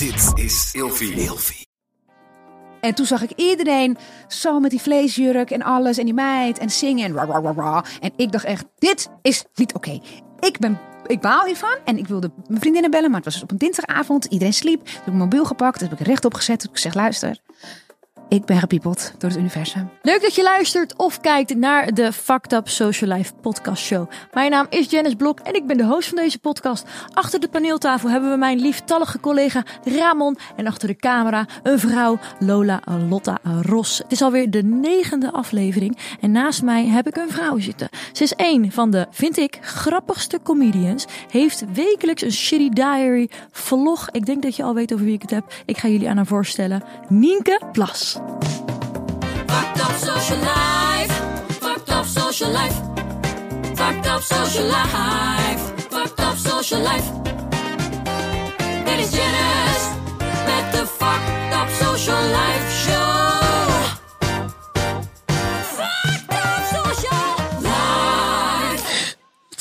Dit is Ilfie. Ilfie. En toen zag ik iedereen zo met die vleesjurk en alles. En die meid en zingen en ra, ra, ra. En ik dacht echt, dit is niet oké. Ik ben... Ik baal hiervan en ik wilde mijn vriendinnen bellen, maar het was op een dinsdagavond. Iedereen sliep. Toen heb ik mijn mobiel gepakt, toen heb ik rechtop gezet. Toen heb ik gezegd, luister, ik ben gepiepeld door het universum. Leuk dat je luistert of kijkt naar de Fucked Up Social Life podcast show. Mijn naam is Janice Blok en ik ben de host van deze podcast. Achter de paneeltafel hebben we mijn lieftallige collega Ramon en achter de camera een vrouw Lola Lotta Ros. Het is alweer de negende aflevering en naast mij heb ik een vrouw zitten. Ze is een van de, vind ik, grappigste comedians. Heeft wekelijks een shitty diary vlog. Ik denk dat je al weet over wie ik het heb. Ik ga jullie aan haar voorstellen. Nienke Plas. Fucked up social life. Fucked up social life. Fucked up social life. Fucked up social life.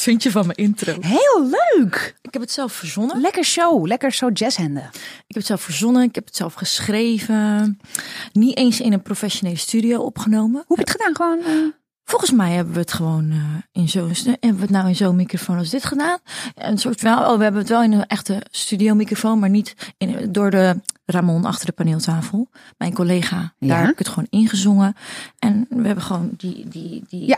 Vind je van mijn intro? Heel leuk! Ik heb het zelf verzonnen. Lekker show, lekker zo jazzhanden. Ik heb het zelf verzonnen, ik heb het zelf geschreven. Niet eens in een professionele studio opgenomen. Hoe heb je het gedaan? Gewoon... eh, Volgens mij hebben we het gewoon eh, in zo'n hebben we het nou in zo'n microfoon als dit gedaan. Een soort wel, oh, we hebben het wel in een echte studiomicrofoon, maar niet in, door de Ramon achter de paneeltafel. Mijn collega, Ja. daar heb ik het gewoon ingezongen. En we hebben gewoon die, die, die Ja.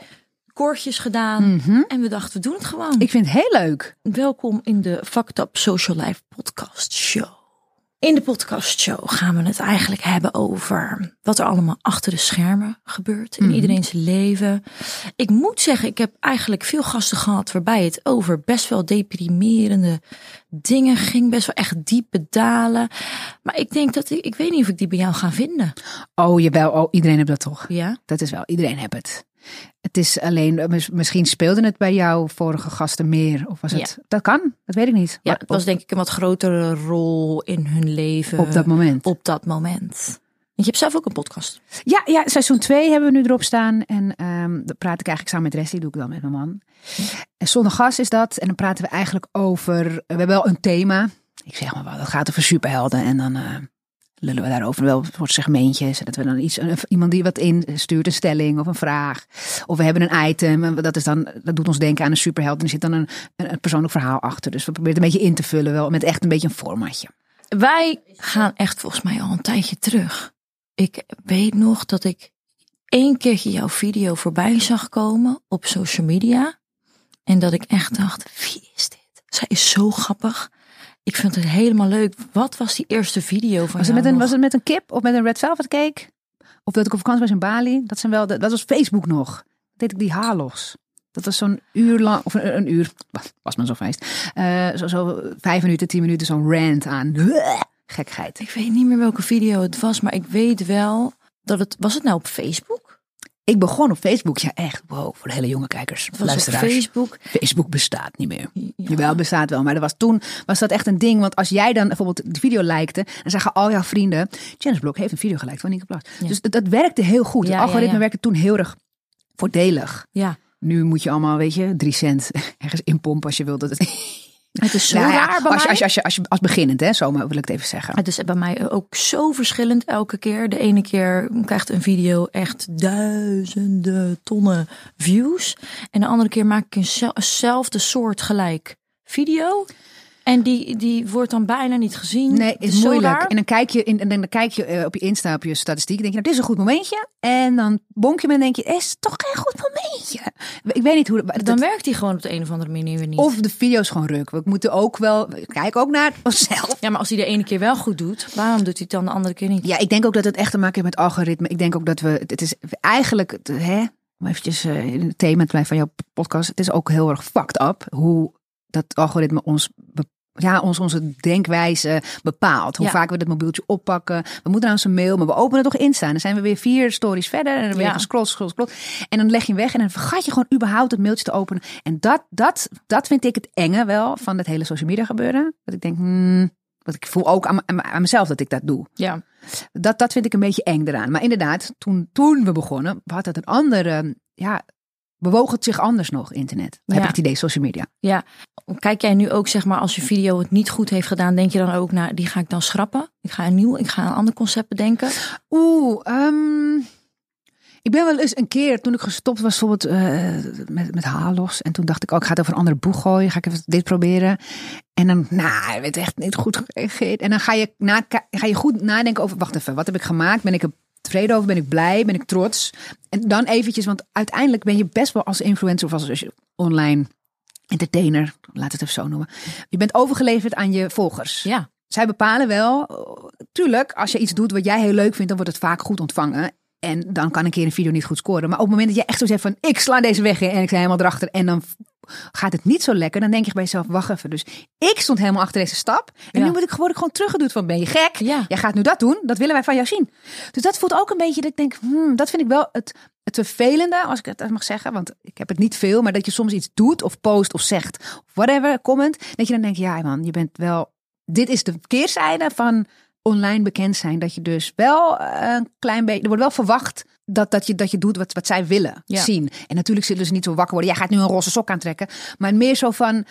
Koortjes gedaan. mhm. En we dachten, we doen het gewoon. Ik vind het heel leuk. Welkom in de Fucked Up Social Life podcast show. In de podcast show gaan we het eigenlijk hebben over wat er allemaal achter de schermen gebeurt in iedereen's leven. Ik moet zeggen, ik heb eigenlijk veel gasten gehad waarbij het over best wel deprimerende dingen ging, best wel echt diepe dalen. Maar ik denk dat ik, ik weet niet of ik die bij jou ga vinden. Oh, jawel. Oh, iedereen heeft dat toch? Ja? Dat is wel, iedereen heeft het. Het is alleen, eh, mis- misschien speelde het bij jouw vorige gasten meer. Of was het, dat kan, dat weet ik niet. Ja, het was denk ik een wat grotere rol in hun leven. op dat moment. Op dat moment. Want je hebt zelf ook een podcast. Ja, ja, seizoen 2 hebben we nu erop staan. En ehm dan praat ik eigenlijk samen met Resty, doe ik dan met mijn man. En zonder gas is dat. En dan praten we eigenlijk over, we hebben wel een thema. Ik zeg maar wel, dat gaat over superhelden. En dan eh, lullen we daarover wel voor segmentjes. En dat we dan iets, iemand die wat instuurt, een stelling of een vraag. Of we hebben een item. En dat, is dan, dat doet ons denken aan een superheld. En er zit dan een, een, een persoonlijk verhaal achter. Dus we proberen het een beetje in te vullen. Wel met echt een beetje een formatje. Wij gaan echt volgens mij al een tijdje terug. Ik weet nog dat ik één keertje jouw video voorbij zag komen op social media. En dat ik echt dacht, wie is dit? Zij is zo grappig. Ik vind het helemaal leuk. Wat was die eerste video van Was het, met een, nog? was het met een kip of met een red velvet cake? Of dat ik op vakantie was in Bali? Dat, zijn wel dat was Facebook nog. Dat deed ik die haarlos. Dat was zo'n uur lang, of een, een uur, was maar zo feest. Eh, zo, zo vijf minuten, tien minuten, zo'n rant aan. Gekheid. Ik weet niet meer welke video het was, maar ik weet wel dat het... Was het nou op Facebook? Ik begon op Facebook, ja echt, wow, voor de hele jonge kijkers, was luisteraars. Facebook. Facebook bestaat niet meer. Ja. Jawel, bestaat wel. Maar er was toen was dat echt een ding. Want als jij dan bijvoorbeeld de video likte, dan zagen al jouw vrienden, Janice Blok heeft een video geliked van Nieke Plas. Ja. Dus dat, dat werkte heel goed. Het ja, algoritme werkte toen heel erg voordelig. Ja, Nu moet je allemaal, weet je, drie cent ergens inpompen als je wilt dat het... het is zo Nou ja, raar bij als, mij. als, je, als, je, als, je, als beginnend, hè, zo wil ik het even zeggen. Het is bij mij ook zo verschillend elke keer. De ene keer krijgt een video echt duizenden tonnen views. En de andere keer maak ik een eenzelfde soort gelijk video. En die, die wordt dan bijna niet gezien. Nee, Het is moeilijk. En dan kijk je, in, en dan kijk je eh, op je Insta, op je statistiek. denk je, nou, dit is een goed momentje. En dan bonk je me en denk je, is toch geen goed momentje. Ik weet niet hoe... dat- Dan werkt die gewoon op de een of andere manier niet. Of de video's gewoon ruk. We moeten ook wel, kijk ook naar onszelf. ja, maar als hij de ene keer wel goed doet, waarom doet hij het dan de andere keer niet? Ja, ik denk ook dat het echt te maken heeft met algoritme. Ik denk ook dat we, het is eigenlijk, hè, om eventjes eh, in het thema te blijven van jouw podcast. Het is ook heel erg fucked up hoe dat algoritme ons ja, ons, onze denkwijze bepaalt. Hoe Ja. vaak we dat mobieltje oppakken. We moeten nou eens een mail, maar we openen toch Insta. Dan zijn we weer vier stories verder. En dan weer Ja. gescrollt, scroll, scroll. En dan leg je hem weg en dan vergat je gewoon überhaupt het mailtje te openen. En dat, dat, dat vind ik het enge wel van het hele social media gebeuren. Dat ik denk, hmm, want ik voel ook aan, aan me- aan mezelf dat ik dat doe. Ja. Dat, dat vind ik een beetje eng eraan. Maar inderdaad, toen, toen we begonnen, had het een andere, ja, bewoog het zich anders nog, internet. Heb ik het idee, social media. Ja, kijk jij nu ook zeg maar als je video het niet goed heeft gedaan, denk je dan ook, nou die ga ik dan schrappen? Ik ga een nieuw, ik ga een ander concept bedenken. Oeh, ehm, ik ben wel eens een keer, toen ik gestopt was bijvoorbeeld eh, met, met Halos. En toen dacht ik ook, ik ga het over een andere boeg gooien. Ga ik even dit proberen. En dan, nou, het werd echt niet goed gereageerd. En dan ga je, na, ga je goed nadenken over, wacht even, wat heb ik gemaakt? Ben ik er tevreden over? Ben ik blij? Ben ik trots? En dan eventjes, want uiteindelijk ben je best wel als influencer of als, als je online entertainer, laat het even zo noemen. Je bent overgeleverd aan je volgers. Ja, Zij bepalen wel, tuurlijk, als je iets doet wat jij heel leuk vindt, dan wordt het vaak goed ontvangen. En dan kan een keer een video niet goed scoren. Maar op het moment dat je echt zo zegt van, ik sla deze weg in en ik sta helemaal erachter. En dan gaat het niet zo lekker. Dan denk je bij jezelf, wacht even. Dus ik stond helemaal achter deze stap. En Ja. nu moet ik gewoon, gewoon teruggeduwd van, ben je gek? Ja. Jij gaat nu dat doen. Dat willen wij van jou zien. Dus dat voelt ook een beetje dat ik denk, hmm, dat vind ik wel het, het vervelende, als ik het mag zeggen. Want ik heb het niet veel, maar dat je soms iets doet of post of zegt. Of whatever, comment. Dat je dan denkt, ja man, je bent wel... Dit is de keerzijde van online bekend zijn. Dat je dus wel eh, een klein beetje... Er wordt wel verwacht dat, dat, je, dat je doet wat, wat zij willen Ja. zien. En natuurlijk zullen ze niet zo wakker worden. Jij gaat nu een roze sok aantrekken. Maar meer zo van...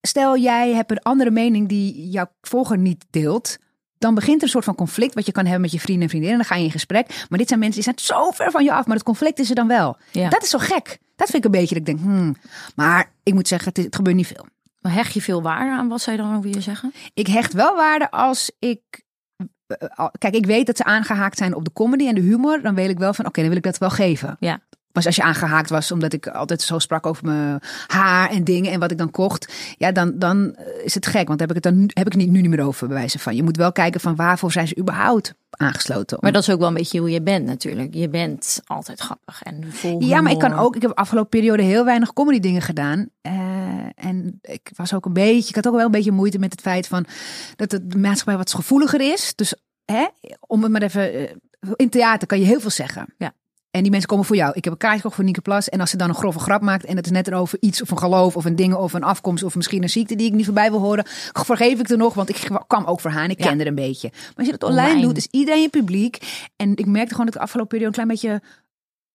Stel, jij hebt een andere mening die jouw volger niet deelt. Dan begint er een soort van conflict wat je kan hebben met je vrienden en vriendinnen. Dan ga je in gesprek. Maar dit zijn mensen die zijn zo ver van je af. Maar het conflict is er dan wel. Ja. Dat is zo gek. Dat vind ik een beetje dat ik denk, hmm. Maar ik moet zeggen, het, gebeurt niet veel. maar hecht je veel waarde aan wat zij dan ook weer zeggen? Ik hecht wel waarde als ik. Eh, Kijk, ik weet dat ze aangehaakt zijn op de comedy en de humor. Dan weet ik wel van, oké, dan wil ik dat wel geven. Ja. Maar als je aangehaakt was omdat ik altijd zo sprak over mijn haar en dingen en wat ik dan kocht, ja, dan, dan eh, is het gek. Want heb ik het dan heb ik het niet, nu niet meer over bij wijze van. Je moet wel kijken van waarvoor zijn ze überhaupt aangesloten. Maar dat is ook wel een beetje hoe je bent natuurlijk. Je bent altijd grappig en vol Ja, maar ik kan ook. Ik heb de afgelopen periode heel weinig comedy dingen gedaan. Eh, en ik was ook een beetje. Ik had ook wel een beetje moeite met het feit van dat het de maatschappij wat gevoeliger is. Dus hè, om het maar even. eh, in theater kan je heel veel zeggen. Ja. En die mensen komen voor jou. Ik heb een kaartje gekocht voor Nieke Plas. En als ze dan een grove grap maakt. En het is net erover iets of een geloof of een ding of een afkomst. Of misschien een ziekte die ik niet voorbij wil horen. Vergeef ik er nog. Want ik kwam ook voor haar en ik Ja. kende er een beetje. Maar als je dat online, Online. doet, is iedereen je publiek. En ik merkte gewoon dat ik de afgelopen periode een klein beetje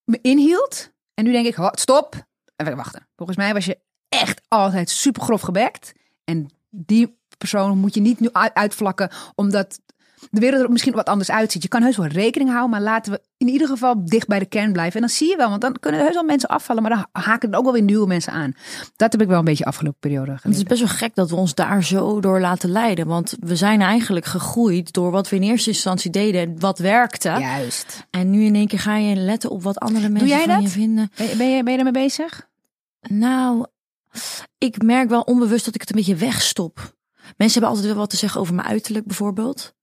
me inhield. En nu denk ik, "Ho, stop. Even wachten. Volgens mij was je echt altijd super grof gebekt. En die persoon moet je niet nu uit- uitvlakken, omdat de wereld er misschien wat anders uitziet. Je kan heus wel rekening houden, maar laten we in ieder geval dicht bij de kern blijven. En dan zie je wel, want dan kunnen er heus wel mensen afvallen, maar dan haken er ook wel weer nieuwe mensen aan. Dat heb ik wel een beetje afgelopen periode Het is best wel gek dat we ons daar zo door laten leiden. Want we zijn eigenlijk gegroeid door wat we in eerste instantie deden en wat werkte. Juist. En nu in één keer ga je letten op wat andere mensen jij van dat? je vinden. Ben, je- ben, je, ben je ermee bezig? Nou, ik merk wel onbewust dat ik het een beetje wegstop. Mensen hebben altijd wel wat te zeggen over mijn uiterlijk bijvoorbeeld.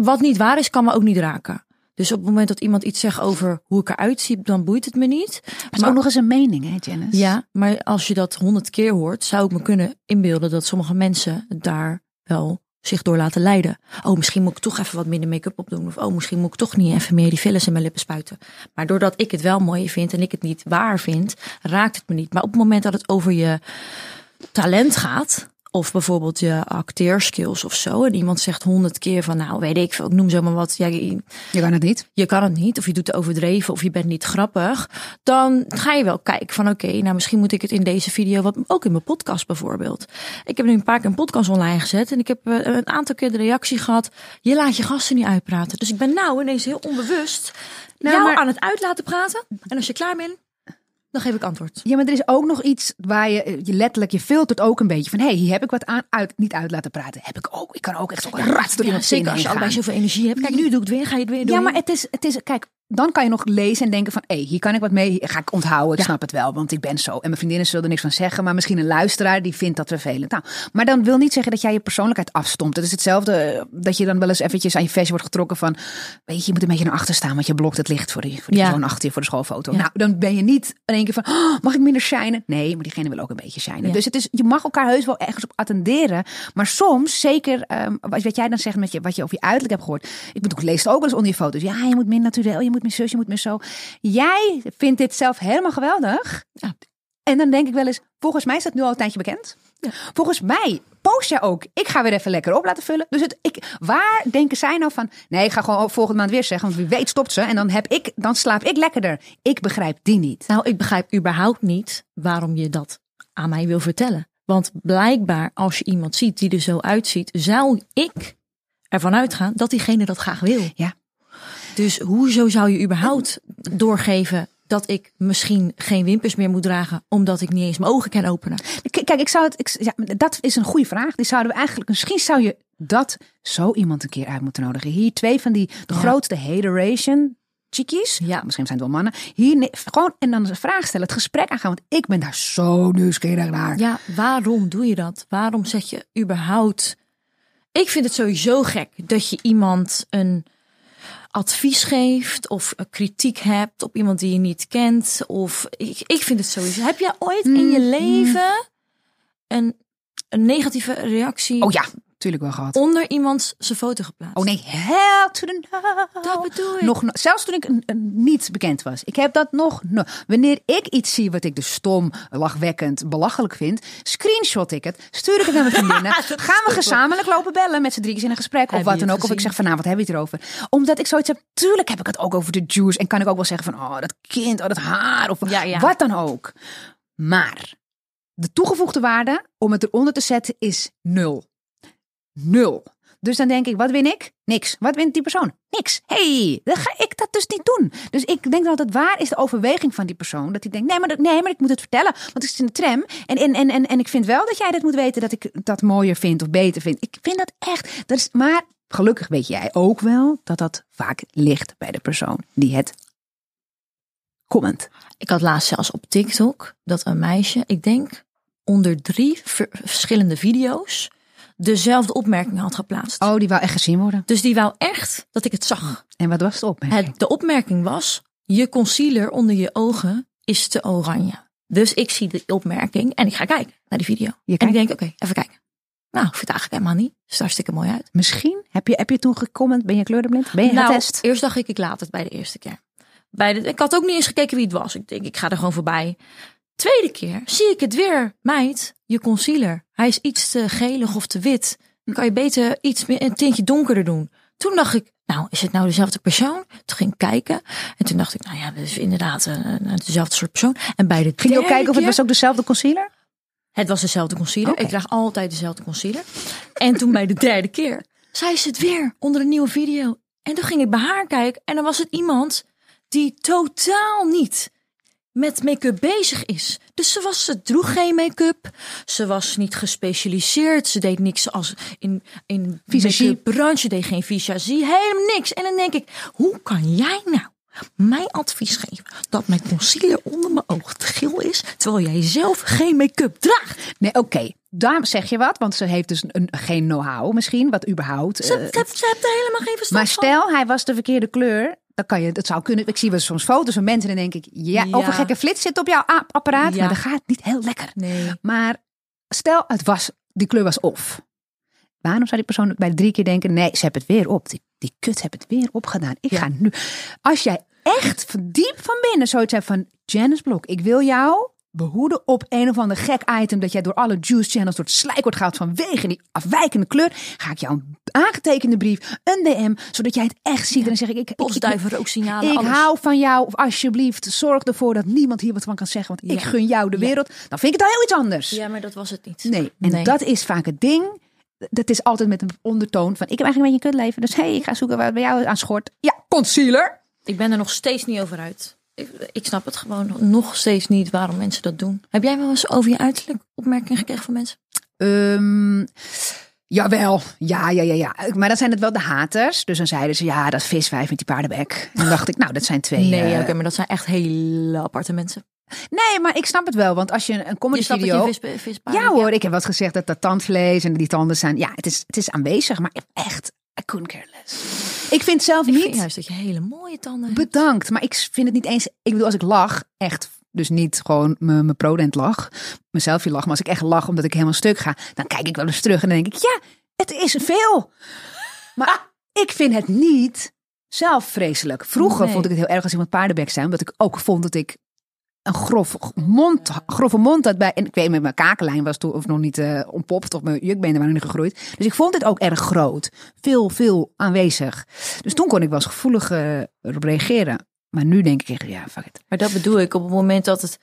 Wat niet waar is, kan me ook niet raken. Dus op het moment dat iemand iets zegt over hoe ik eruit zie, dan boeit het me niet. Dat is ook nog eens een mening, hè, Janice? Ja, maar als je dat honderd keer hoort, zou ik me kunnen inbeelden dat sommige mensen daar wel zich door laten leiden. Oh, misschien moet ik toch even wat minder make-up opdoen. Of oh, misschien moet ik toch niet even meer die fillers in mijn lippen spuiten. Maar doordat ik het wel mooi vind en ik het niet waar vind, raakt het me niet. Maar op het moment dat het over je talent gaat, of bijvoorbeeld je acteerskills of zo, en iemand zegt honderd keer van, nou weet ik veel, ik noem zomaar wat, ja, je- Je kan het niet. je kan het niet, of je doet het overdreven, of je bent niet grappig, dan ga je wel kijken van oké, nou misschien moet ik het in deze video, wat ook in mijn podcast bijvoorbeeld. Ik heb nu een paar keer een podcast online gezet en ik heb eh, een aantal keer de reactie gehad, je laat je gasten niet uitpraten. Dus ik ben nou ineens heel onbewust Nou, jou maar- aan het uit laten praten. En als je klaar bent, dan geef ik antwoord. Ja, maar er is ook nog iets waar je, je letterlijk, je filtert ook een beetje van, hé, hey, hier heb ik wat aan, uit, niet uit laten praten. Heb ik ook. Ik kan ook echt zo rats door Ja, iemand zeker als je allebei zoveel energie hebt. Kijk, nu doe ik het weer, ga je het weer doen. Ja, maar het is, het is, kijk, dan kan je nog lezen en denken van, hé, hier kan ik wat mee, ga ik onthouden, ik Ja. snap het wel, want ik ben zo. En mijn vriendinnen zullen er niks van zeggen, maar misschien een luisteraar die vindt dat vervelend. Nou, maar dan wil niet zeggen dat jij je persoonlijkheid afstomt. Het is hetzelfde eh, dat je dan wel eens eventjes aan je vestje wordt getrokken van, weet je, je moet een beetje naar achter staan, want je blokt het licht voor die, voor die Ja. persoon achter je voor de schoolfoto. Ja. Nou, dan ben je niet in één keer van, oh, mag ik minder shinen? Nee, maar diegene wil ook een beetje shinen. Dus het is, je mag elkaar heus wel ergens op attenderen, maar soms, zeker ehm, wat, jij dan zegt met je, wat je over je uiterlijk hebt gehoord. Ik bedoel, ik lees het ook wel eens onder je foto's. Ja, je moet meer natuurlijk, je moet meer zus, je moet meer zo. Jij vindt dit zelf helemaal geweldig. Ja. En dan denk ik wel eens, volgens mij is dat nu al een tijdje bekend. Volgens mij post jij ook. Ik ga weer even lekker op laten vullen. Dus het, ik, waar denken zij nou van? Nee, ik ga gewoon volgende maand weer zeggen, want wie weet stopt ze. En dan, heb ik, dan slaap ik lekkerder. Ik begrijp die niet. Nou, ik begrijp überhaupt niet waarom je dat aan mij wil vertellen. Want blijkbaar, als je iemand ziet die er zo uitziet, zou ik ervan uitgaan dat diegene dat graag wil. Ja. Dus hoezo zou je überhaupt doorgeven dat ik misschien geen wimpers meer moet dragen, omdat ik niet eens mijn ogen kan openen? Kijk, ik zou het, ik, ja, dat is een goede vraag. Die zouden we eigenlijk, misschien zou je dat zo iemand een keer uit moeten nodigen. Hier twee van die, de Ja. grootste hateration chickies. Ja. Misschien zijn het wel mannen. Hier, gewoon, en dan een vraag stellen, het gesprek aangaan. Want ik ben daar zo nieuwsgierig naar. Ja, waarom doe je dat? Waarom zeg je überhaupt? Ik vind het sowieso gek dat je iemand een advies geeft of een kritiek hebt op iemand die je niet kent. Of ik, ik vind het sowieso. Heb jij ooit in je leven een, een negatieve reactie Oh ja, natuurlijk wel gehad. onder iemand zijn foto geplaatst? Oh nee, hell to the no. Dat bedoel ik. Nog, no- zelfs toen ik een, een niet bekend was. Ik heb dat nog. no- Wanneer ik iets zie wat ik dus stom, lachwekkend, belachelijk vind, screenshot ik het, stuur ik het naar mijn vriendinnen. gaan we gezamenlijk lopen bellen met z'n drieën in een gesprek of wat dan ook. Of ik zeg vanavond hebben we het erover. Omdat ik zoiets heb. Tuurlijk heb ik het ook over de juice en kan ik ook wel zeggen van oh dat kind, oh dat haar of Ja, ja. wat dan ook. Maar de toegevoegde waarde om het eronder te zetten is nul. Nul. Dus dan denk ik, wat win ik? Niks. Wat wint die persoon? Niks. hey, dan ga ik dat dus niet doen. Dus ik denk dat het waar is de overweging van die persoon. Dat hij denkt, nee maar, nee, maar ik moet het vertellen. Want ik zit in de tram. En, en, en, en, en ik vind wel dat jij dat moet weten dat ik dat mooier vind of beter vind. Ik vind dat echt. Dat is, maar gelukkig weet jij ook wel dat dat vaak ligt bij de persoon die het comment. Ik had laatst zelfs op TikTok dat een meisje, ik denk onder drie ver- verschillende video's, dezelfde opmerking had geplaatst. Oh, die wou echt gezien worden. Dus die wou echt dat ik het zag. En wat was het opmerking? Het, de opmerking was: je concealer onder je ogen is te oranje. Dus ik zie de opmerking en ik ga kijken naar die video. Je en ik denk: oké, even kijken. Nou, ik vind het eigenlijk helemaal niet. Het ziet er hartstikke mooi uit. Misschien heb je, heb je toen gecomment, ben je kleurenblind? Ben je nou, getest? eerst dacht ik, ik laat het bij de eerste keer. Bij de, ik had ook niet eens gekeken wie het was. Ik denk, ik ga er gewoon voorbij. Tweede keer zie ik het weer. Meid, je concealer. Hij is iets te gelig of te wit. Dan kan je beter iets meer, een tintje donkerder doen. Toen dacht ik, nou, is het nou dezelfde persoon? Toen ging ik kijken. En toen dacht ik, nou ja, dat is inderdaad een, een- dezelfde soort persoon. En bij de Ging je ook kijken of het was ook dezelfde concealer? het was dezelfde concealer. Ik draag altijd dezelfde concealer. En toen bij de derde keer zei ze het weer onder een nieuwe video. En toen ging ik bij haar kijken en dan was het iemand die totaal niet met make-up bezig is. Dus ze, was, ze droeg geen make-up. Ze was niet gespecialiseerd. Ze deed niks als in, in branche. Deed geen visagie. Helemaal niks. En dan denk ik, hoe kan jij nou mij advies geven dat mijn concealer onder mijn oog te geel is, terwijl jij zelf geen make-up draagt? Nee, oké. Daar zeg je wat, want ze heeft dus een, geen know-how misschien, wat überhaupt. Ze, eh, ze, heeft- ze heeft er helemaal geen verstand maar van. stel, hij was de verkeerde kleur. Dan kan je, dat zou kunnen. Ik zie wel soms foto's van mensen en denk ik, ja, Ja. over gekke flits zit op jouw apparaat. Ja. Maar dat gaat niet heel lekker. Nee. Maar stel, het was, die kleur was off. Waarom zou die persoon bij drie keer denken, nee, ze hebben het weer op. Die, die kut hebben het weer opgedaan. Ik Ja. ga nu. Als jij echt diep van binnen zoiets hebt van, Janice Blok, ik wil jou behoeden op een of ander gek item dat jij door alle juice channels door het slijk wordt gehaald vanwege die afwijkende kleur, ga ik jou een aangetekende brief, een DM, zodat jij het echt ziet. En dan zeg ik, ik, Postduiven, rooksignalen, ik alles. hou van jou. Of alsjeblieft, zorg ervoor dat niemand hier wat van kan zeggen. Want ik gun jou de Ja. wereld. Dan vind ik het al heel iets anders. Ja, maar dat was het niet. Nee, en Nee. dat is vaak het ding. Dat is altijd met een ondertoon van... ik heb eigenlijk een beetje een kutleven. Dus hey, ik ga zoeken waar bij jou aan schort. Ja, concealer. Ik ben er nog steeds niet over uit. Ik, ik snap het gewoon nog steeds niet waarom mensen dat doen. Heb jij wel eens over je uiterlijk opmerkingen gekregen van mensen? Ehm jawel, ja, ja, ja, ja. Maar dat zijn het wel de haters. Dus dan zeiden ze, ja, dat is viswijf met die paardenbek. En dan dacht ik, nou, dat zijn twee... Nee, eh, oké, maar dat zijn echt hele aparte mensen. Nee, maar ik snap het wel. Want als je een comedy Je je vis, Ja hoor, ik heb wat gezegd dat dat tandvlees en die tanden zijn. Ja, het is, het is aanwezig, maar echt, I couldn't care less. Ik vind zelf Ik niet vind juist dat je hele mooie tanden hebt. bedankt, maar ik vind het niet eens. Ik bedoel, als ik lach, echt, dus niet gewoon mijn mijn prodent lach, mezelf je lach, maar als ik echt lach omdat ik helemaal stuk ga, dan kijk ik wel eens terug en dan denk ik, ja, het is veel. Maar ik vind het niet zelf vreselijk. Vroeger Nee. vond ik het heel erg als iemand paardenbek zei, omdat ik ook vond dat ik een grof mond, grove mond had bij. En ik weet met mijn kakenlijn was toen of nog niet eh ontpopt of mijn jukbenen waren nog niet gegroeid. Dus ik vond het ook erg groot. Veel, veel aanwezig. Dus toen kon ik wel eens gevoelig eh, reageren. Maar nu denk ik echt, ja, fuck it. Maar dat bedoel ik op het moment dat het.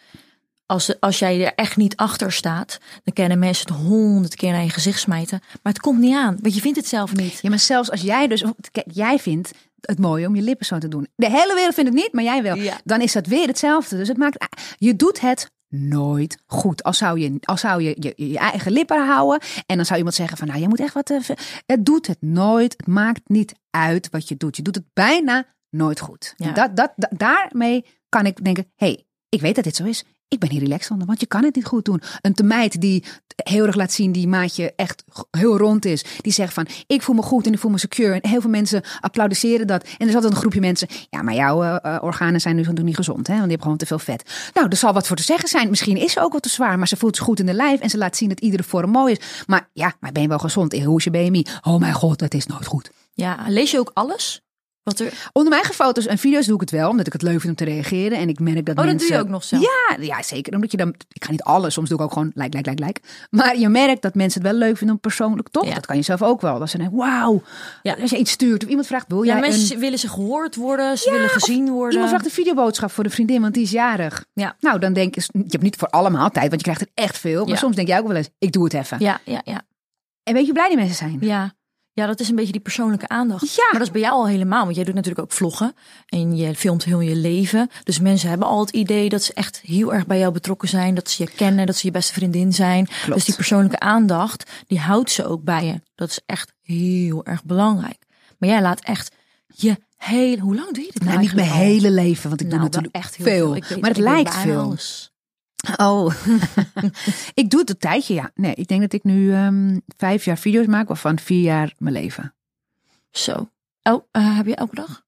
Als, als jij er echt niet achter staat, dan kennen mensen het honderd keer naar je gezicht smijten. Maar het komt niet aan, want je vindt het zelf niet. Ja, maar zelfs als jij dus, kijk, jij vindt het mooi om je lippen zo te doen. De hele wereld vindt het niet, maar jij wel. Ja. Dan is dat weer hetzelfde. Dus het maakt, je doet het nooit goed. Als zou je, als zou je, je je eigen lippen houden en dan zou iemand zeggen van, nou, je moet echt wat. eh, het doet het nooit. Het maakt niet uit wat je doet. Je doet het bijna nooit goed. Ja. Dat, dat, da- daarmee kan ik denken, hey, ik weet dat dit zo is. Ik ben hier relaxed want je kan het niet goed doen. Een meid die heel erg laat zien die maatje echt heel rond is. Die zegt van, ik voel me goed en ik voel me secure. En heel veel mensen applaudisseren dat. En er altijd een groepje mensen. Ja, maar jouw eh, eh, organen zijn nu nog niet gezond. Hè? Want die hebben gewoon te veel vet. Nou, er zal wat voor te zeggen zijn. Misschien is ze ook wat te zwaar. Maar ze voelt zich goed in de lijf. En ze laat zien dat iedere vorm mooi is. Maar ja, maar ben je wel gezond? Hoe is je BMI? Oh mijn god, dat is nooit goed. Ja, lees je ook alles? Wat er... Onder mijn eigen foto's en video's doe ik het wel. Omdat ik het leuk vind om te reageren. En ik merk dat Oh, dat mensen... doe je ook nog zelf? Ja, ja, zeker. Omdat je dan... Ik ga niet alles. Soms doe ik ook gewoon like, like, like, like. Maar je merkt dat mensen het wel leuk vinden om persoonlijk... Toch? Ja. Dat kan je zelf ook wel. Dat ze denken, wauw. Ja. Als je iets stuurt of iemand vraagt... Wil Ja, jij mensen een... willen ze gehoord worden, ze Ja, willen gezien worden. Iemand vraagt een videoboodschap voor de vriendin, want die is jarig. Ja. Nou, dan denk je... Je hebt niet voor allemaal tijd, want je krijgt er echt veel. Maar Ja. soms denk jij ook wel eens... Ik doe het even. Ja, ja, ja, En weet je hoe blij die mensen zijn? ja. Ja, dat is een beetje die persoonlijke aandacht. Ja. Maar dat is bij jou al helemaal, want jij doet natuurlijk ook vloggen. En je filmt heel je leven. Dus mensen hebben al het idee dat ze echt heel erg bij jou betrokken zijn. Dat ze je kennen, dat ze je beste vriendin zijn. Dus die persoonlijke aandacht, die houdt ze ook bij je. Dat is echt heel erg belangrijk. Maar jij laat echt je hele... Hoe lang doe je dit nou Nou, niet mijn al? hele leven, want ik Nou, doe wel natuurlijk echt heel veel. Maar het lijkt veel. alles. Oh, ik doe het een tijdje, ja. Nee, ik denk dat ik nu ehm, vijf jaar video's maak, waarvan vier jaar mijn leven. Zo. Oh, eh, heb je elke dag?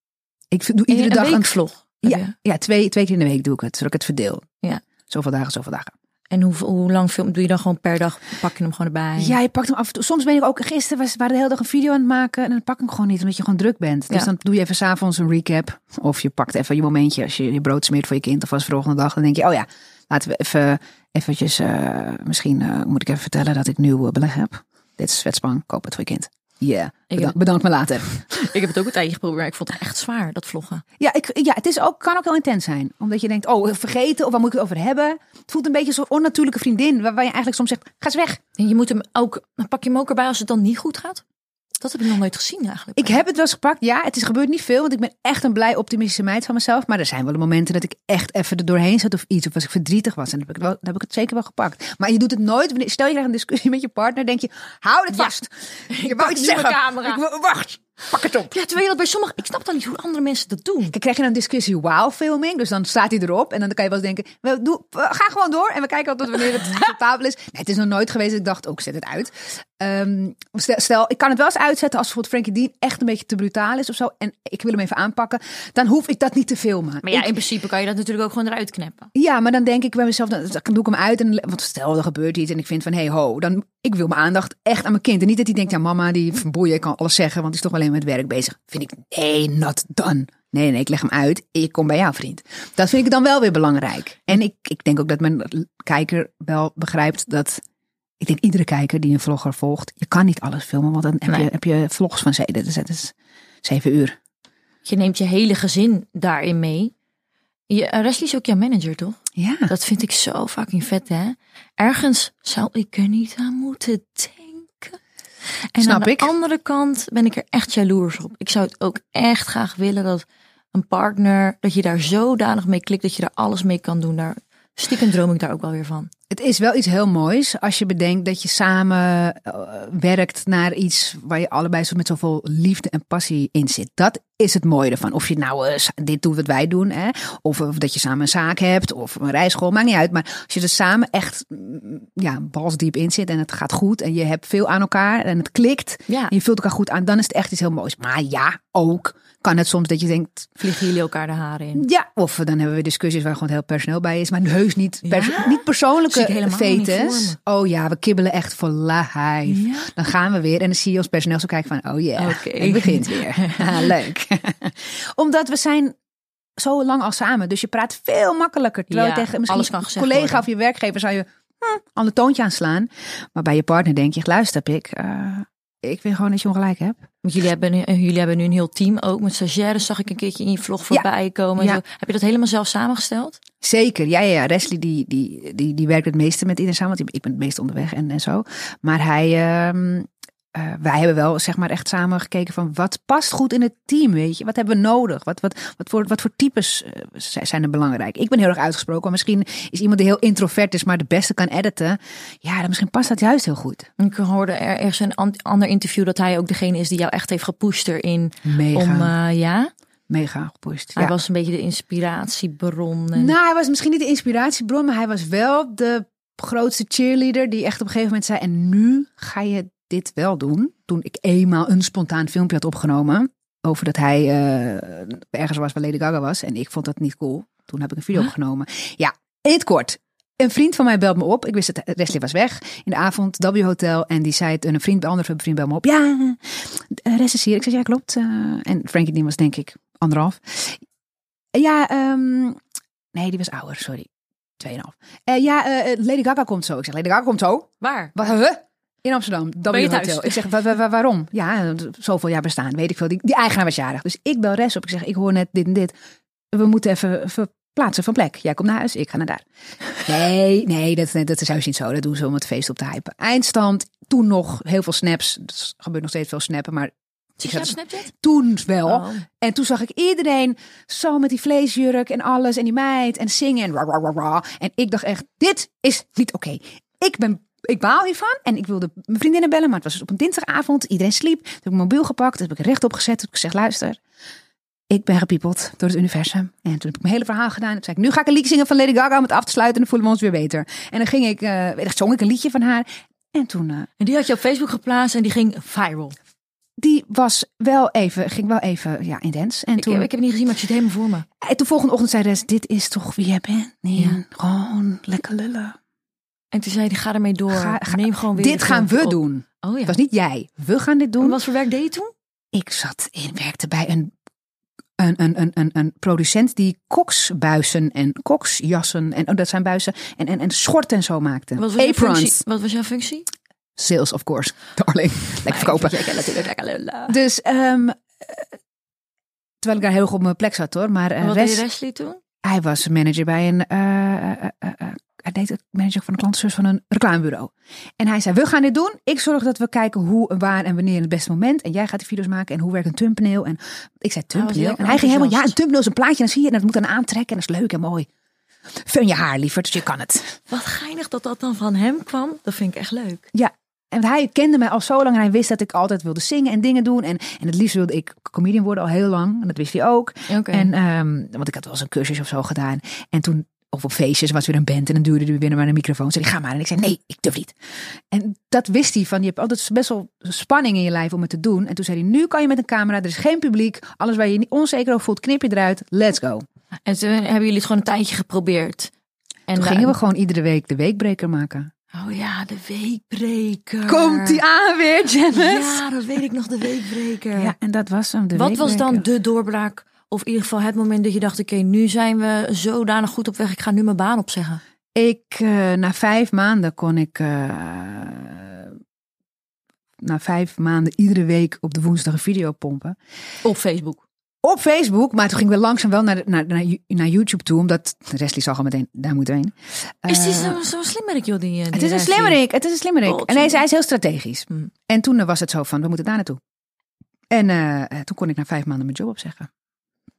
Ik doe iedere een dag een je? Ja, ja twee, twee keer in de week doe ik het, zodat ik het verdeel. Ja. Zoveel dagen, zoveel dagen. En hoe, hoe lang film doe je dan gewoon per dag? Pak je hem gewoon erbij? Ja, je pakt hem af en toe. Soms ben ik ook, gisteren was, waren de hele dag een video aan het maken en dan pak ik hem gewoon niet, omdat je gewoon druk bent. Dus Ja. dan doe je even s'avonds een recap. Of je pakt even je momentje als je je brood smeert voor je kind of als volgende dag. Dan denk je, oh ja, laten we even, eventjes, eh, misschien eh, moet ik even vertellen dat ik nieuw eh, beleg heb. Dit is koop het voor je kind. Ja, Ik bedank, heb- bedank me later. Ik heb het ook een tijdje geprobeerd, maar ik vond het echt zwaar, dat vloggen. Ja, ik, ja het is ook, kan ook heel intens zijn. Omdat je denkt, oh, vergeten of waar moet ik het over hebben? Het voelt een beetje zo'n onnatuurlijke vriendin. Waar, waar je eigenlijk soms zegt, ga eens weg. En je moet hem ook, dan pak je hem ook erbij als het dan niet goed gaat? Dat heb ik nog nooit gezien eigenlijk. Ik heb het wel eens gepakt. Ja, het is gebeurd niet veel. Want ik ben echt een blij optimistische meid van mezelf. Maar er zijn wel momenten dat ik echt even er doorheen zat of iets. Of als ik verdrietig was. En dan heb ik, het wel, dan heb ik het zeker wel gepakt. Maar je doet het nooit. Stel je krijgt een discussie met je partner. denk je, hou het Ja. vast. Je wou iets zeggen. camera. Ik wacht, pak het op. Ja, terwijl je dat bij sommigen... Ik snap dan niet hoe andere mensen dat doen. Kijk, krijg je een discussie wow filming. Dus dan staat hij erop. En dan kan je wel eens denken, we doen, we gaan gewoon door. En we kijken altijd wanneer het acceptabel is. Nee, het is nog nooit geweest ik dacht, ook zet het uit. Ehm, stel, stel, ik kan het wel eens uitzetten als bijvoorbeeld Frankie Dean echt een beetje te brutaal is of zo. En ik wil hem even aanpakken. Dan hoef ik dat niet te filmen. Maar ja, Ik- in principe kan je dat natuurlijk ook gewoon eruit knippen. ja, maar dan denk ik bij mezelf, dan, dan doe ik hem uit. En, want stel, er gebeurt iets en ik vind van, hey ho, dan, ik wil mijn aandacht echt aan mijn kind. En niet dat hij denkt, ja mama, die boeien, ik kan alles zeggen, want die is toch alleen met werk bezig. Vind ik, nee, not done. Nee, nee, ik leg hem uit. Ik kom bij jou, vriend. Dat vind ik dan wel weer belangrijk. En ik, ik denk ook dat mijn kijker wel begrijpt dat... Ik denk iedere kijker die een vlogger volgt, je kan niet alles filmen, want dan heb, Nee. je, heb je vlogs van zeven, het is zeven uur. Je neemt je hele gezin daarin mee. Je, Leslie is ook jouw manager, toch? Ja. Dat vind ik zo fucking vet, hè? Ergens zou ik er niet aan moeten denken. En Snap aan de ik. andere kant ben ik er echt jaloers op. Ik zou het ook echt graag willen dat een partner, dat je daar zodanig mee klikt, dat je daar alles mee kan doen. Daar, stiekem droom ik daar ook wel weer van. Het is wel iets heel moois als je bedenkt dat je samen eh, werkt naar iets waar je allebei zo met zoveel liefde en passie in zit. Dat is het mooie ervan. Of je nou eh, dit doet wat wij doen, hè? Of, of dat je samen een zaak hebt of een rijschool, maakt niet uit. Maar als je er samen echt mm, ja, balsdiep in zit en het gaat goed en je hebt veel aan elkaar en het klikt Ja. en je vult elkaar goed aan, dan is het echt iets heel moois. Maar ja, ook kan het soms dat je denkt, Vliegen jullie elkaar de haren in? ja, of dan hebben we discussies waar gewoon heel personeel bij is. Maar heus niet, pers- Ja? niet persoonlijke Helemaal fetes. Oh ja, we kibbelen echt voor life. Ja? Dan gaan we weer en dan zie je ons personeel zo kijken van... Oh ja, Oké. het begint weer. Ah, leuk. Omdat we zijn zo lang al samen. Dus je praat veel makkelijker. Terwijl Ja, je tegen misschien alles kan een collega worden. of je werkgever zou je hm, ander toontje aanslaan. Maar bij je partner denk je, luister pik, eh, ik vind gewoon dat je ongelijk hebt. Want jullie hebben, nu, eh, jullie hebben nu een heel team ook met stagiaires. Zag ik een keertje in je vlog voorbij komen. en Ja. Zo. Heb je dat helemaal zelf samengesteld? Zeker, ja, ja, ja. Die, die, die, die werkt het meeste met iedereen samen, want ik ben het meest onderweg en, en zo. Maar hij, ehm, eh, wij hebben wel zeg maar echt samen gekeken van wat past goed in het team, weet je? Wat hebben we nodig? Wat, wat, wat, voor, wat voor types eh, zijn er belangrijk? Ik ben heel erg uitgesproken, maar misschien is iemand die heel introvert is, maar de beste kan editen. Ja, dan misschien past dat juist heel goed. Ik hoorde er ergens een an- ander interview dat hij ook degene is die jou echt heeft gepusht erin. Mega, Om, eh, ja, mega gepusht. hij Ja. was een beetje de inspiratiebron. En... Nou, hij was misschien niet de inspiratiebron, maar hij was wel de grootste cheerleader die echt op een gegeven moment zei: En nu ga je dit wel doen. Toen ik eenmaal een spontaan filmpje had opgenomen over dat hij eh, ergens was waar Lady Gaga was. En ik vond dat niet cool. Toen heb ik een video Huh? opgenomen. Ja, in het kort. Een vriend van mij belt me op. Ik wist dat Leslie was weg in de avond, W Hotel. En die zei het, een vriend, een andere vriend belt me op. Ja, uh, Rest is hier. Ik zei, ja klopt. Eh, en Frankie die was denk ik anderhalf. Ja, ehm, nee, die was ouder, sorry. Tweeënhalf. Eh ja, eh, Lady Gaga komt zo. Ik zeg, Lady Gaga komt zo? Waar? Wat, huh? In Amsterdam, W Ben je thuis? Hotel. Ik zeg, wa- wa- wa- waarom? Ja, zoveel jaar bestaan, weet ik veel. Die, die eigenaar was jarig. Dus ik bel Res op. Ik zeg, ik hoor net dit en dit. We moeten even verplaatsen van plek. Jij komt naar huis, ik ga naar daar. Nee, nee, dat, dat is juist niet zo. Dat doen ze om het feest op te hypen. Eindstand, toen nog heel veel snaps. Er gebeurt nog steeds veel snappen, maar Ik zat- Snapchat? toen wel. Oh. En toen zag ik iedereen zo met die vleesjurk en alles. En die meid en zingen en ra, ra, ra, ra. En ik dacht echt, dit is niet oké. Ik ben... Ik baal hiervan en ik wilde mijn vriendinnen bellen, maar het was dus op een dinsdagavond. Iedereen sliep. Toen heb ik mijn mobiel gepakt, toen heb ik rechtop gezet. Toen heb ik gezegd, luister, ik ben gepiepeld door het universum. En toen heb ik mijn hele verhaal gedaan. Toen zei ik, nu ga ik een liedje zingen van Lady Gaga om het af te sluiten. En dan voelen we ons weer beter. En dan ging ik, ik, zong ik een liedje van haar. En toen, eh, En die had je op Facebook geplaatst en die ging viral. die was wel even, ging wel even, ja, intens. En Ik, toen, heb- ik heb het niet gezien, maar ik zie het helemaal voor me. En toen volgende ochtend zei Res, dit is toch wie jij bent? Nee, Ja. gewoon lekker lullen. En toen zei hij, ga ermee door. Ga- ga- Neem gewoon weer dit gaan we op. doen. Oh ja. Het was niet jij. We gaan dit En doen. wat voor werk deed je toen? Ik zat in, werkte bij een, een, een, een, een, een producent die koksbuizen en koksjassen en oh, dat zijn buizen en, en, en schorten en zo maakte. Wat was, Aprons. functie? wat was jouw functie? Sales, of course. Darling. Lekker verkopen. Dus, ehm, eh, terwijl ik daar heel goed op mijn plek zat hoor. Maar eh, En wat Res- deed Wesley toen? Hij was manager bij een. eh, eh, eh, eh, eh, hij deed het manager van de klantenservice van een reclamebureau. En hij zei: We gaan dit doen. Ik zorg dat we kijken hoe, waar en wanneer het beste moment. En jij gaat de video's maken. En hoe werkt een thumbnail? En ik zei: Thumbnail. En hij ging helemaal: Ja, een thumbnail is een plaatje. En dan zie je. En dat moet dan aantrekken. En dat is leuk en mooi. Fun je haar liever, dus je kan het. Wat geinig dat dat dan van hem kwam. Dat vind ik echt leuk. Ja. En hij kende mij al zo lang en hij wist dat ik altijd wilde zingen en dingen doen. En, en het liefst wilde ik comedian worden al heel lang. En dat wist hij ook. En, ehm, want ik had wel eens een cursus of zo gedaan. En toen, of op feestjes, was weer een band. En dan duurde hij weer naar een microfoon. Zei hij, ga maar. En ik zei, nee, ik durf niet. En dat wist hij van, je hebt altijd best wel spanning in je lijf om het te doen. En toen zei hij, nu kan je met een camera, er is geen publiek. Alles waar je je niet onzeker over voelt, knip je eruit. Let's go. En toen hebben jullie het gewoon een tijdje geprobeerd. En Toen gingen we gewoon iedere week de weekbreker maken. Oh ja, de weekbreker. Komt die aan weer, Janice? Ja, dat weet ik nog, de weekbreker. Ja, en dat was hem, de Wat was dan de doorbraak? Of in ieder geval het moment dat je dacht, oké, nu zijn we zodanig goed op weg. Ik ga nu mijn baan opzeggen. Ik, eh, na vijf maanden kon ik, eh, na vijf maanden iedere week op de woensdag een video pompen. Op Facebook. Op Facebook, maar toen gingen we langzaam wel naar, naar, naar, naar YouTube toe, omdat Leslie zag al meteen, daar moeten we heen. Is die Eh, zo, zo slimmerik, joh? Die, die het is een slimmerik, het is een slimmerik. Oh, en hij, hij is heel strategisch. Hmm. En toen was het zo van, we moeten daar naartoe. En toen kon ik na vijf maanden mijn job opzeggen.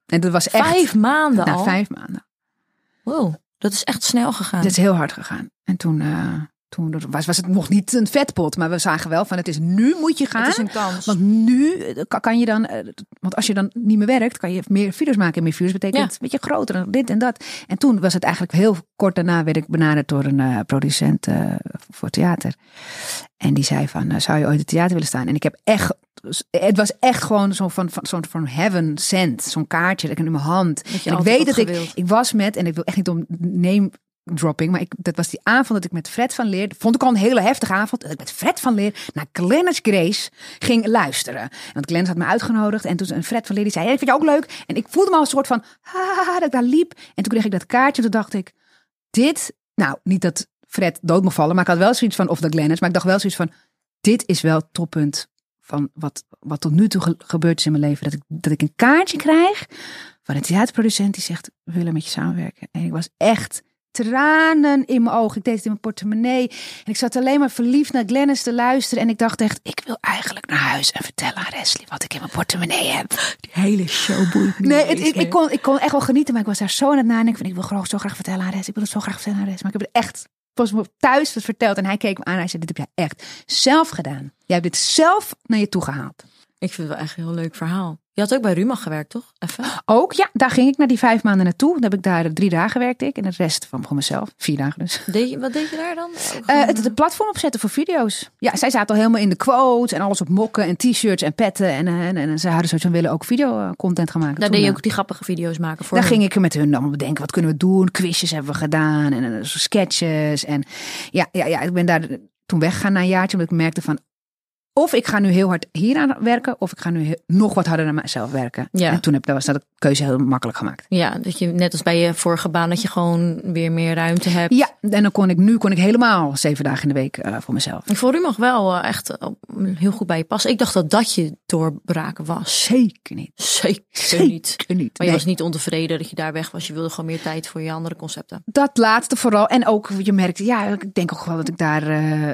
En dat was echt Vijf maanden na al? vijf maanden. Wow, dat is echt snel gegaan. Het is heel hard gegaan. En toen, eh, toen was, was het nog niet een vetpot, maar we zagen wel van het is nu moet je gaan. Het is een kans. Want nu eh, kan- je dan, eh, want als je dan niet meer werkt, kan je meer video's maken. En meer video's betekent Ja. een beetje groter en dit en dat. En toen was het eigenlijk heel kort daarna werd ik benaderd door een eh, producent voor theater. En die zei van, zou je ooit in theater willen staan? En ik heb echt, het was echt gewoon zo'n van, van, zo'n van heaven sent. Zo'n kaartje dat ik in mijn hand. En ik weet dat ik, ik was met, en ik wil echt niet om neem dropping. Maar dat was die avond dat ik met Fred van Leer. Vond ik al een hele heftige avond. Dat ik met Fred van Leer naar Glennis Grace ging luisteren. Want Glennis had me uitgenodigd. En toen een Fred van Leer die zei: Ik vind je ook leuk. En ik voelde me al een soort van. Dat ik daar liep. En toen kreeg ik dat kaartje. En toen dacht ik: Dit. Nou, niet dat Fred dood mocht vallen. Maar ik had wel zoiets van. Of dat Glennis. Maar ik dacht wel zoiets van. Dit is wel het toppunt van wat, wat tot nu toe ge- gebeurd is in mijn leven. Dat ik, dat ik een kaartje krijg van een theaterproducent die zegt, we willen met je samenwerken. En ik was echt tranen in mijn ogen. Ik deed het in mijn portemonnee. En ik zat alleen maar verliefd naar Glennis te luisteren. En ik dacht echt, ik wil eigenlijk naar huis en vertellen aan Wesley wat ik in mijn portemonnee heb. Die hele show boeit Nee, het, ik, kon, ik kon echt wel genieten, maar ik was daar zo aan het nadenken van, ik wil gewoon zo graag vertellen aan Res. Ik wil het zo graag vertellen aan Res. Maar ik heb het echt pas thuis verteld. En hij keek me aan en hij zei, dit heb jij echt zelf gedaan. Jij hebt dit zelf naar je toe gehaald. Ik vind het wel echt een heel leuk verhaal. Je had ook bij Ruma gewerkt, toch? Even. Ook, ja, daar ging ik na die vijf maanden naartoe. Dan heb ik daar drie dagen werkte ik. En de rest van gewoon mezelf. Vier dagen dus. Deed je, wat deed je daar dan? Eh, het, het platform opzetten voor video's. Ja, zij zaten al helemaal in de quotes en alles op mokken en t-shirts en petten. En, eh, en, en, ze hadden zoiets van willen ook videocontent gaan maken. daar deed je eh, ook die grappige video's maken voor Daar hun. ging ik met hun allemaal bedenken. Wat kunnen we doen? Quizjes hebben we gedaan. En eh, zo sketches. En ja, ja, ja, ik ben daar toen weggegaan na een jaartje. Omdat ik merkte van... Of ik ga nu heel hard hier aan werken. Of ik ga nu nog wat harder naar mezelf werken. Ja. En toen heb, dat was dat keuze heel makkelijk gemaakt. Ja, dat je net als bij je vorige baan, dat je gewoon weer meer ruimte hebt. Ja, en dan kon ik nu kon ik helemaal zeven dagen in de week eh, voor mezelf. Ik vond Rumach wel eh, echt eh, heel goed bij je passen. Ik dacht dat dat je doorbraken was. Zeker niet. Zeker niet. Zeker niet. Maar je Nee. was niet ontevreden dat je daar weg was. Je wilde gewoon meer tijd voor je andere concepten. Dat laatste vooral. En ook, je merkte, ja, ik denk ook wel dat ik daar,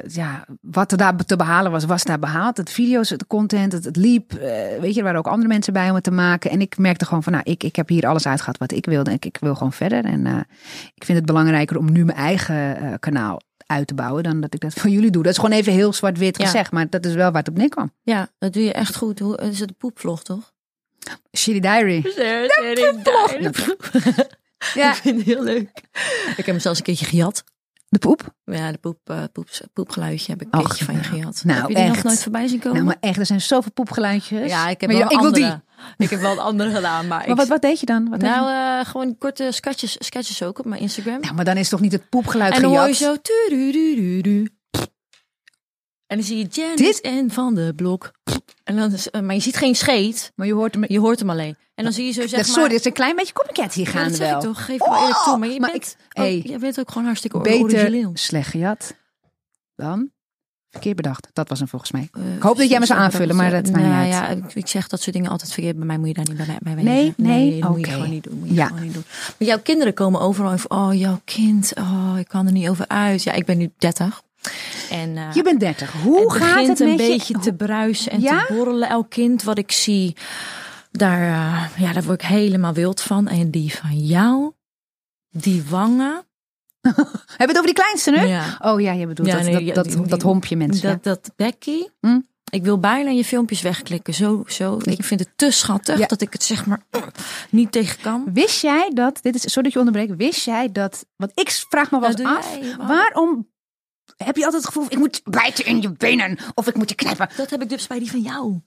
ja, wat er daar te behalen was, was daar behaald. Het video's, het content, het, het liep. eh, weet je, er waren ook andere mensen bij om het te maken. En ik merkte gewoon van, nou, ik, ik heb hier alles uitgehad wat ik wilde. En ik, ik wil gewoon verder. En eh, ik vind het belangrijker om nu mijn eigen eh, kanaal uit te bouwen dan dat ik dat voor jullie doe. Dat is gewoon even heel zwart-wit Ja. gezegd, maar dat is wel waar het op neerkwam. Ja, dat doe je echt goed. Hoe is het de poepvlog, toch? Shitty Diary. Ja, Ik vind het heel leuk. Ik heb hem zelfs een keertje gejat. De poep. Ja, de poep, eh, poep, poepgeluidje heb ik een Och, keertje van je nou. gejat. Nou, heb je die nog nooit voorbij zien komen? Nou, maar echt, er zijn zoveel poepgeluidjes. ja, ik heb Maar wel ja, ik wil andere. Ik heb wel een andere gedaan, maar, Maar ik, wat, wat deed je dan? Wat nou, eh, gewoon korte sketches, sketches ook op mijn Instagram. Nou, maar dan is toch niet het poepgeluid en dan hoor je zo. En dan zie je Janice Dit- en Van de Blok. En dan is, eh, maar je ziet geen scheet. Maar je hoort hem... Je hoort hem alleen. En dan zie je zo Ja, zeg sorry, maar... het is een klein beetje copycat hier Ja, gaan dat zeg wel. toch. Geef wel eerlijk toe. Maar je maar bent, ik- je bent ook gewoon hartstikke Beter origineel. slecht gejat dan verkeerd bedacht. Dat was hem volgens mij. Eh, Ik hoop dat jij me zou aanvullen, maar dat nou. Ja, ik- ik zeg dat soort dingen altijd verkeerd. Bij mij moet je daar niet bij, bij weten. Nee, nee? dat moet je gewoon niet doen. Moet je Ja. gewoon niet doen. Maar jouw kinderen komen overal van, oh, jouw kind, oh, ik kan er niet over uit. Ja, ik ben nu 30. En, eh, Je bent 30. Hoe het gaat begint het een met beetje je? te bruisen en Ja? te borrelen. Elk kind wat ik zie, daar, eh, ja, daar word ik helemaal wild van. En die van jou, die wangen. Hebben we het over die kleinste nu? Ja. Oh ja, je bedoelt Ja, dat, nee, dat, dat, die- die- dat hompje mensen. Dat, dat Becky, Hm? ik wil bijna je filmpjes wegklikken. Zo, zo. Ik vind het te schattig Ja. dat ik het zeg maar niet tegen kan. Wist jij dat, dit is, sorry dat je onderbreekt, wist jij dat, want ik vraag me wel eens af, jij, waarom? heb je altijd het gevoel, ik moet bijten in je benen of ik moet je knijpen. Dat heb ik dus bij die van jou.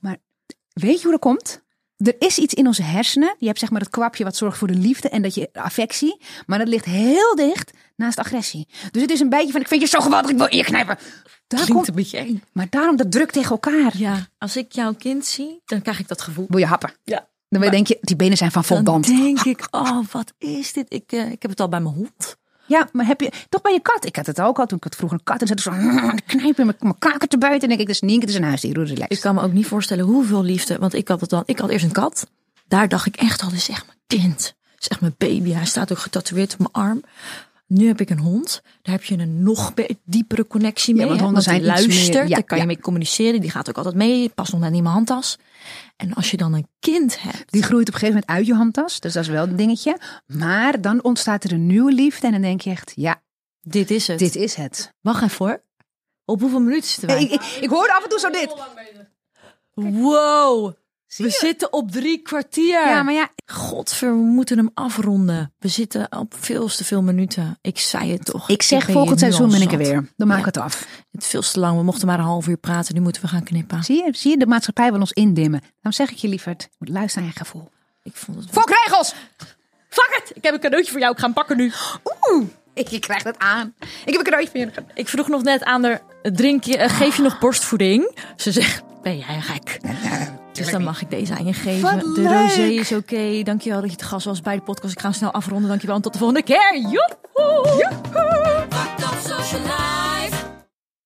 Weet je hoe dat komt? Er is iets in onze hersenen. Je hebt zeg maar het kwapje wat zorgt voor de liefde en dat je affectie. Maar dat ligt heel dicht naast agressie. Dus het is een beetje van, ik vind je zo geweldig, ik wil je knijpen. Daar Klinkt komt, een beetje eng. maar daarom dat druk tegen elkaar. Ja, als ik jouw kind zie, dan krijg ik dat gevoel. Wil je happen? Ja. Dan denk je, die benen zijn van Dan voldant. denk ik, oh, wat is dit? Ik, eh, ik heb het al bij mijn hond. Ja, maar heb je toch bij je kat? Ik had het ook al toen ik had vroeger een kat en zat ik zo "Mm, knijpen met mijn kaken te buiten. En denk ik, dat is Nienke, het is een huisdier, hoe relaxed. Ik kan me ook niet voorstellen hoeveel liefde. Want ik had het dan. Ik had eerst een kat. Daar dacht ik echt al, dit is echt mijn kind. Dit is echt mijn baby. Hij staat ook getatoeëerd op mijn arm. Nu heb ik een hond. Daar heb je een nog diepere connectie mee. want hè, honden die zijn luistert. meer- ja, daar kan je ja. mee communiceren. Die gaat ook altijd mee. Past nog net niet in mijn handtas. En als je dan een kind hebt. Die groeit op een gegeven moment uit je handtas. Dus dat is wel een dingetje. Maar dan ontstaat er een nieuwe liefde. En dan denk je echt, ja, Dit is het. dit is het. Wacht even hoor. Op hoeveel minuten zitten wij? Ik, ik, ik hoorde af en toe zo dit. Wow. Zie We je? zitten op drie kwartier. Ja, maar ja, Godver, we moeten hem afronden. We zitten op veel te veel minuten. Ik zei het toch. ik zeg volgend seizoen ben ik er weer. Dan maak ik Ja. het af. Het is veel te lang. We mochten maar een half uur praten. Nu moeten we gaan knippen. Zie je, zie je, de maatschappij wil ons indimmen. Dan zeg ik je lieverd, moet luisteren naar je gevoel. Ik vond het wel... Fok regels! Fuck it! Ik heb een cadeautje voor jou. Ik ga hem pakken nu. Oeh, Je krijgt het aan. Ik heb een cadeautje voor je. Ik vroeg nog net aan haar, drink je, eh, geef je nog borstvoeding? Ze zegt, ben jij gek? Dus dan mag ik deze aan je geven. Wat de leuk. rosé is oké. Dankjewel dat je te gast was bij de podcast. Ik ga hem snel afronden. Dankjewel en tot de volgende keer. Joehoe! Life.